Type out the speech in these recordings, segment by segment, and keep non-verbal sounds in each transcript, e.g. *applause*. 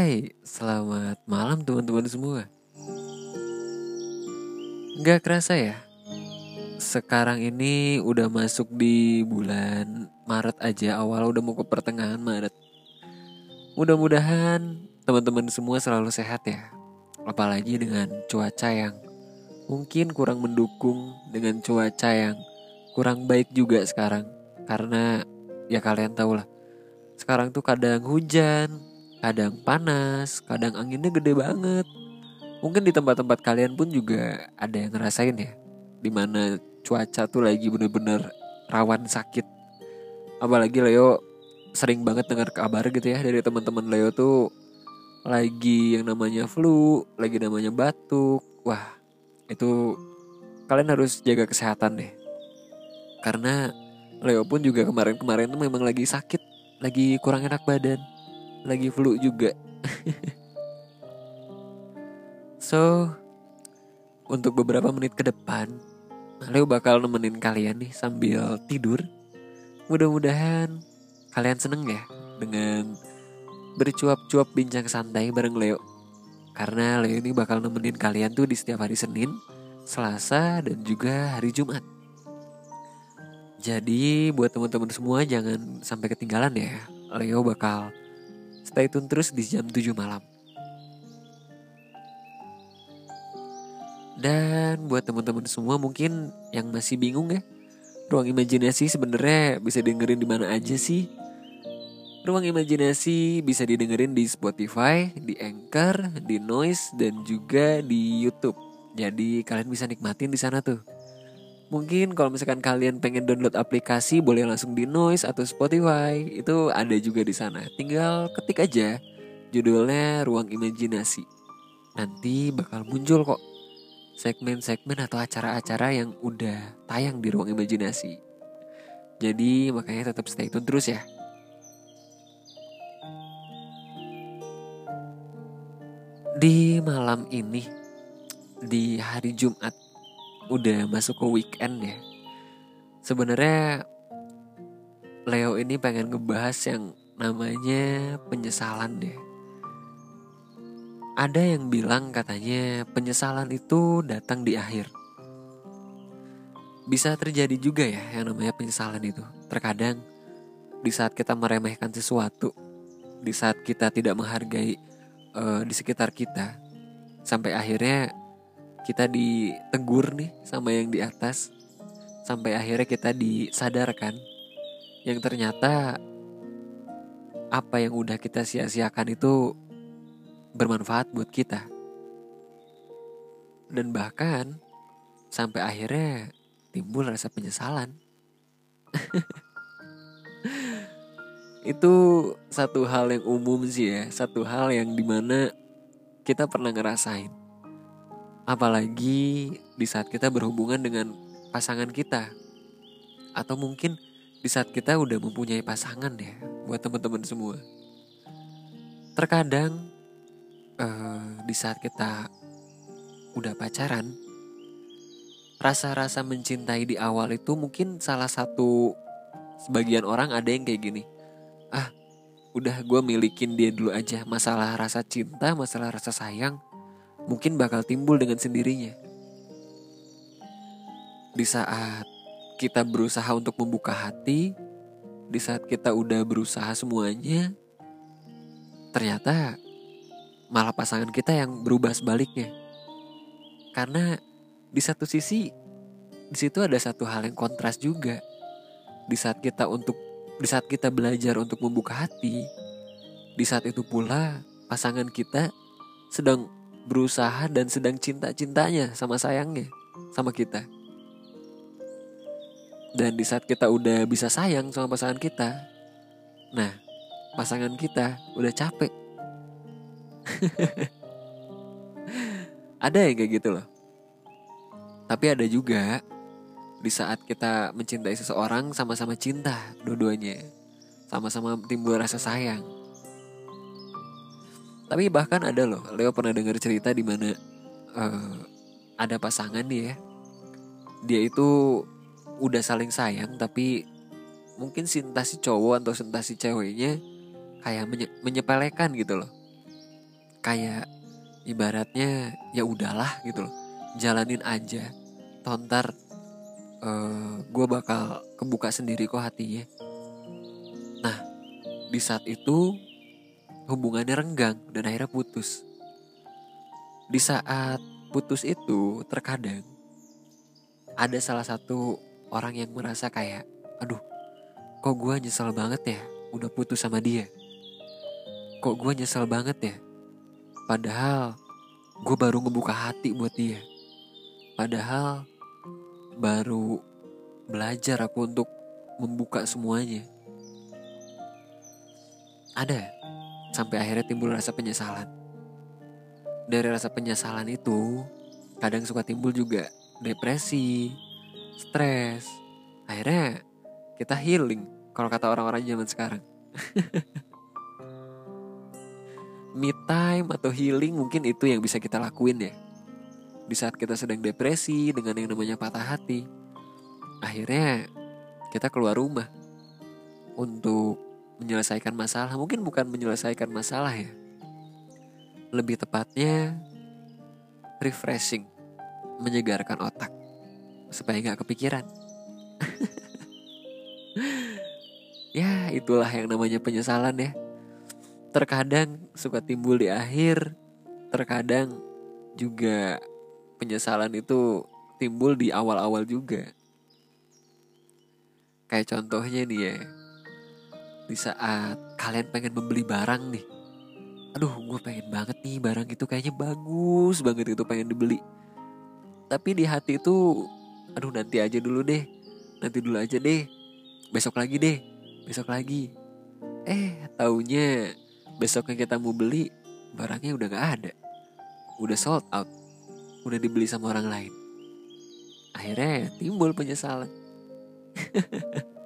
Hai, selamat malam teman-teman semua. Gak kerasa ya, sekarang ini udah masuk di bulan Maret aja, awal udah mau ke pertengahan Maret. Mudah-mudahan teman-teman semua selalu sehat ya. Apalagi dengan cuaca yang mungkin kurang mendukung dengan cuaca yang kurang baik juga sekarang. Karena ya kalian tau lah, sekarang tuh kadang hujan, kadang panas, kadang anginnya gede banget. Mungkin di tempat-tempat kalian pun juga ada yang ngerasain ya, di mana cuaca tuh lagi bener-bener rawan sakit. Apalagi Leo sering banget dengar kabar gitu ya dari teman-teman Leo tuh lagi yang namanya flu, lagi namanya batuk. Wah, itu kalian harus jaga kesehatan deh. Karena Leo pun juga kemarin-kemarin tuh memang lagi sakit, lagi kurang enak badan lagi flu juga. so, untuk beberapa menit ke depan, Leo bakal nemenin kalian nih sambil tidur. Mudah-mudahan kalian seneng ya dengan bercuap-cuap bincang santai bareng Leo. Karena Leo ini bakal nemenin kalian tuh di setiap hari Senin, Selasa, dan juga hari Jumat. Jadi buat teman-teman semua jangan sampai ketinggalan ya. Leo bakal Stay tune terus di jam 7 malam. Dan buat teman-teman semua mungkin yang masih bingung ya, ruang imajinasi sebenarnya bisa dengerin di mana aja sih? Ruang imajinasi bisa didengerin di Spotify, di Anchor, di Noise, dan juga di YouTube. Jadi kalian bisa nikmatin di sana tuh. Mungkin kalau misalkan kalian pengen download aplikasi boleh langsung di Noise atau Spotify. Itu ada juga di sana. Tinggal ketik aja judulnya Ruang Imajinasi. Nanti bakal muncul kok segmen-segmen atau acara-acara yang udah tayang di Ruang Imajinasi. Jadi makanya tetap stay tune terus ya. Di malam ini, di hari Jumat udah masuk ke weekend ya. Sebenarnya Leo ini pengen ngebahas yang namanya penyesalan deh. Ada yang bilang katanya penyesalan itu datang di akhir. Bisa terjadi juga ya yang namanya penyesalan itu. Terkadang di saat kita meremehkan sesuatu, di saat kita tidak menghargai uh, di sekitar kita, sampai akhirnya kita ditegur nih sama yang di atas sampai akhirnya kita disadarkan. Yang ternyata apa yang udah kita sia-siakan itu bermanfaat buat kita. Dan bahkan sampai akhirnya timbul rasa penyesalan. *laughs* Itu satu hal yang umum sih ya satu hal yang di mana kita pernah ngerasain Apalagi di saat kita berhubungan dengan pasangan kita. Atau mungkin di saat kita udah mempunyai pasangan ya buat teman-teman semua. Terkadang uh, di saat kita udah pacaran, rasa-rasa mencintai di awal itu mungkin salah satu sebagian orang ada yang kayak gini. Ah, udah gue milikin dia dulu aja. Masalah rasa cinta, masalah rasa sayang, mungkin bakal timbul dengan sendirinya. Di saat kita berusaha untuk membuka hati, di saat kita udah berusaha semuanya, ternyata malah pasangan kita yang berubah sebaliknya. Karena di satu sisi, di situ ada satu hal yang kontras juga. di saat kita untuk di saat kita belajar untuk membuka hati, di saat itu pula pasangan kita sedang berusaha dan sedang cinta-cintanya sama sayangnya sama kita. Dan di saat kita udah bisa sayang sama pasangan kita, nah pasangan kita udah capek. *laughs* ada yang kayak gitu loh. Tapi ada juga di saat kita mencintai seseorang sama-sama cinta dua-duanya. Sama-sama timbul rasa sayang. Tapi bahkan ada loh, Leo pernah dengar cerita di mana uh, ada pasangan ya. Dia itu udah saling sayang tapi mungkin cinta si cowok atau cinta si ceweknya kayak menye menyepelekan gitu loh. Kayak ibaratnya ya udahlah gitu loh. Jalanin aja. Tontar uh, eh, gue bakal kebuka sendiri kok hatinya. Nah, di saat itu hubungannya renggang dan akhirnya putus. Di saat putus itu terkadang ada salah satu orang yang merasa kayak, aduh, kok gue nyesel banget ya udah putus sama dia. Kok gue nyesel banget ya. Padahal gue baru ngebuka hati buat dia. Padahal baru belajar aku untuk membuka semuanya. Ada sampai akhirnya timbul rasa penyesalan. Dari rasa penyesalan itu, kadang suka timbul juga depresi, stres. Akhirnya kita healing kalau kata orang-orang zaman sekarang. *laughs* Me time atau healing mungkin itu yang bisa kita lakuin ya. Di saat kita sedang depresi dengan yang namanya patah hati. Akhirnya kita keluar rumah untuk menyelesaikan masalah. Mungkin bukan menyelesaikan masalah ya. Lebih tepatnya refreshing, menyegarkan otak supaya nggak kepikiran. *laughs* ya itulah yang namanya penyesalan ya. Terkadang suka timbul di akhir, terkadang juga penyesalan itu timbul di awal-awal juga. Kayak contohnya nih ya, di saat kalian pengen membeli barang nih. Aduh, gue pengen banget nih barang itu kayaknya bagus banget itu pengen dibeli. Tapi di hati itu aduh nanti aja dulu deh. Nanti dulu aja deh. Besok lagi deh. Besok lagi. Eh taunya besoknya kita mau beli barangnya udah gak ada. Udah sold out. Udah dibeli sama orang lain. Akhirnya timbul penyesalan *laughs*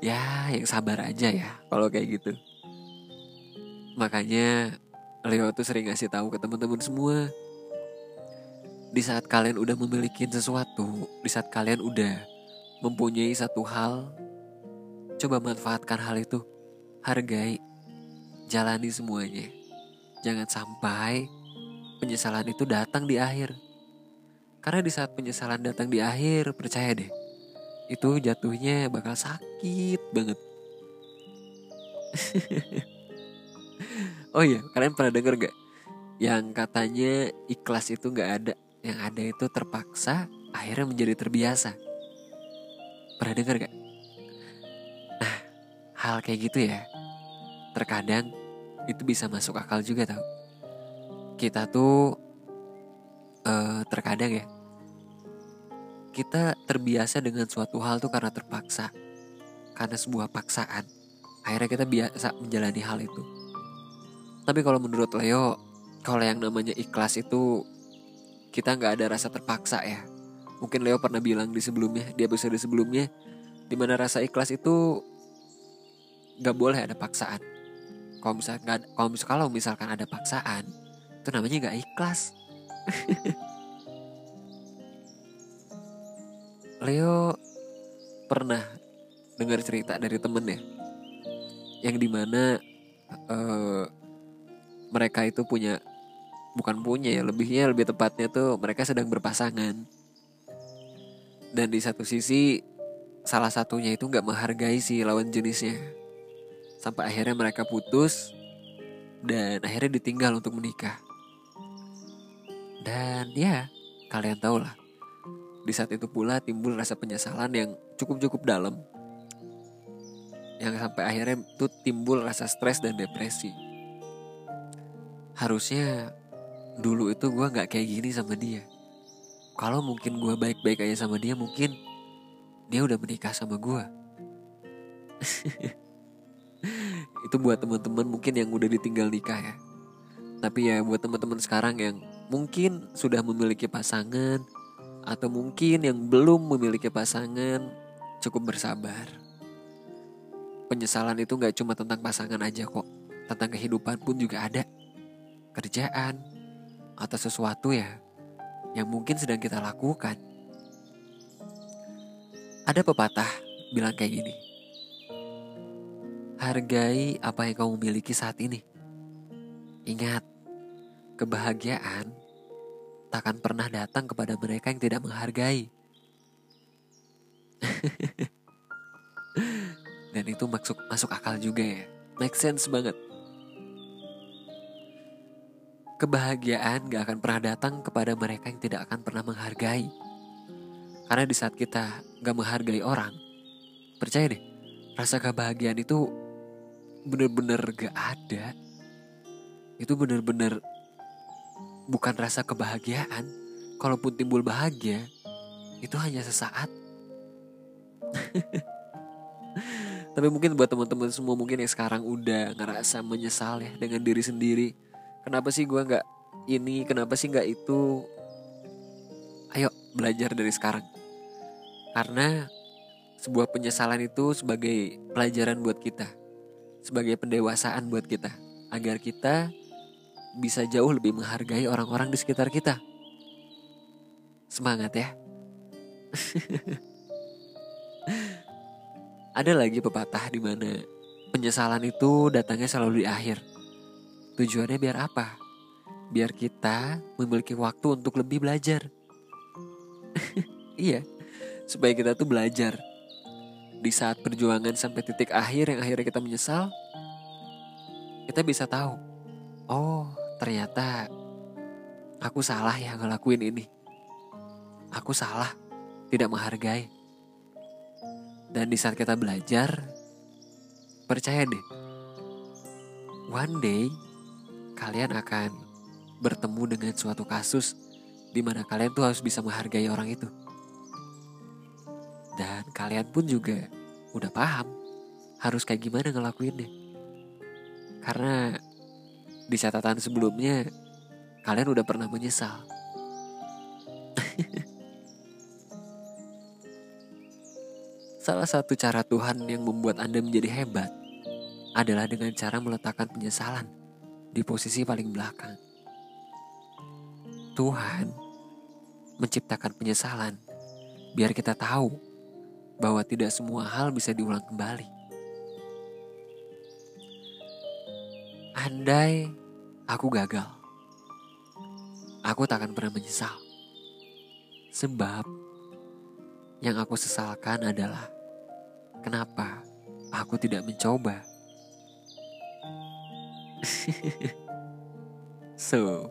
ya yang sabar aja ya kalau kayak gitu makanya Leo tuh sering ngasih tahu ke teman-teman semua di saat kalian udah memiliki sesuatu, di saat kalian udah mempunyai satu hal, coba manfaatkan hal itu, hargai, jalani semuanya. Jangan sampai penyesalan itu datang di akhir. Karena di saat penyesalan datang di akhir, percaya deh, itu jatuhnya bakal sakit banget. *laughs* oh iya, kalian pernah denger gak? Yang katanya ikhlas itu gak ada yang ada itu terpaksa akhirnya menjadi terbiasa. Pernah dengar gak? Nah, hal kayak gitu ya, terkadang itu bisa masuk akal juga tau. Kita tuh uh, terkadang ya, kita terbiasa dengan suatu hal tuh karena terpaksa, karena sebuah paksaan. Akhirnya kita biasa menjalani hal itu. Tapi kalau menurut Leo, kalau yang namanya ikhlas itu kita nggak ada rasa terpaksa ya. Mungkin Leo pernah bilang di sebelumnya, di episode sebelumnya, di mana rasa ikhlas itu nggak boleh ada paksaan. Kalau misalkan kalau misal, kalau misalkan ada paksaan, itu namanya nggak ikhlas. *laughs* Leo pernah dengar cerita dari temennya yang di mana uh, mereka itu punya bukan punya ya lebihnya lebih tepatnya tuh mereka sedang berpasangan. Dan di satu sisi salah satunya itu nggak menghargai si lawan jenisnya. Sampai akhirnya mereka putus dan akhirnya ditinggal untuk menikah. Dan ya kalian tahu lah Di saat itu pula timbul rasa penyesalan yang cukup-cukup dalam. Yang sampai akhirnya itu timbul rasa stres dan depresi. Harusnya dulu itu gue gak kayak gini sama dia. Kalau mungkin gue baik-baik aja sama dia, mungkin dia udah menikah sama gue. *laughs* itu buat teman-teman mungkin yang udah ditinggal nikah ya. Tapi ya buat teman-teman sekarang yang mungkin sudah memiliki pasangan atau mungkin yang belum memiliki pasangan, cukup bersabar. Penyesalan itu gak cuma tentang pasangan aja kok, tentang kehidupan pun juga ada. Kerjaan atau sesuatu ya yang mungkin sedang kita lakukan. Ada pepatah bilang kayak gini. Hargai apa yang kamu miliki saat ini. Ingat, kebahagiaan takkan pernah datang kepada mereka yang tidak menghargai. *laughs* Dan itu masuk masuk akal juga ya. Make sense banget. Kebahagiaan gak akan pernah datang kepada mereka yang tidak akan pernah menghargai. Karena di saat kita gak menghargai orang, percaya deh, rasa kebahagiaan itu bener-bener gak ada. Itu bener-bener bukan rasa kebahagiaan. Kalaupun timbul bahagia, itu hanya sesaat. *laughs* Tapi mungkin buat teman-teman semua mungkin yang sekarang udah ngerasa menyesal ya dengan diri sendiri. Kenapa sih gue nggak ini? Kenapa sih nggak itu? Ayo belajar dari sekarang. Karena sebuah penyesalan itu sebagai pelajaran buat kita. Sebagai pendewasaan buat kita. Agar kita bisa jauh lebih menghargai orang-orang di sekitar kita semangat ya *laughs* ada lagi pepatah di mana penyesalan itu datangnya selalu di akhir Tujuannya biar apa? Biar kita memiliki waktu untuk lebih belajar. *laughs* iya, supaya kita tuh belajar. Di saat perjuangan sampai titik akhir yang akhirnya kita menyesal, kita bisa tahu, oh ternyata aku salah ya ngelakuin ini. Aku salah, tidak menghargai. Dan di saat kita belajar, percaya deh, one day kalian akan bertemu dengan suatu kasus di mana kalian tuh harus bisa menghargai orang itu. Dan kalian pun juga udah paham harus kayak gimana ngelakuinnya. Karena di catatan sebelumnya kalian udah pernah menyesal. *laughs* Salah satu cara Tuhan yang membuat Anda menjadi hebat adalah dengan cara meletakkan penyesalan di posisi paling belakang. Tuhan menciptakan penyesalan biar kita tahu bahwa tidak semua hal bisa diulang kembali. Andai aku gagal, aku tak akan pernah menyesal. Sebab yang aku sesalkan adalah kenapa aku tidak mencoba. *laughs* So,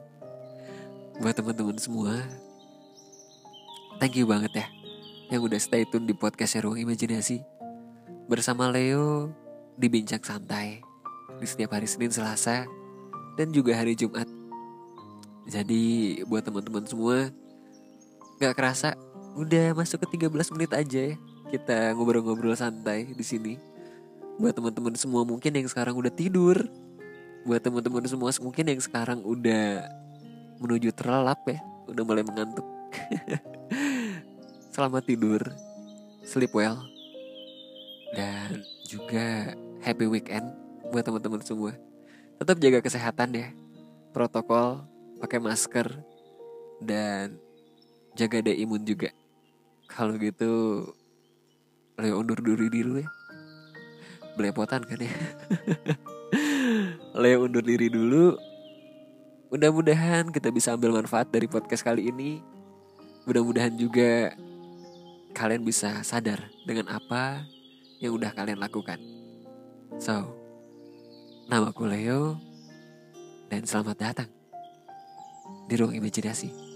buat teman-teman semua, thank you banget ya yang udah stay tune di podcast Ruang Imajinasi. Bersama Leo di Bincang Santai di setiap hari Senin, Selasa, dan juga hari Jumat. Jadi buat teman-teman semua, gak kerasa udah masuk ke 13 menit aja ya kita ngobrol-ngobrol santai di sini. Buat teman-teman semua mungkin yang sekarang udah tidur, buat teman-teman semua mungkin yang sekarang udah menuju terlelap ya, udah mulai mengantuk. *laughs* Selamat tidur, sleep well, dan juga happy weekend buat teman-teman semua. Tetap jaga kesehatan ya, protokol, pakai masker, dan jaga daya imun juga. Kalau gitu, Leo undur diri dulu ya. Belepotan kan ya. *laughs* Leo undur diri dulu. Mudah-mudahan kita bisa ambil manfaat dari podcast kali ini. Mudah-mudahan juga kalian bisa sadar dengan apa yang udah kalian lakukan. So, namaku Leo dan selamat datang di ruang imajinasi.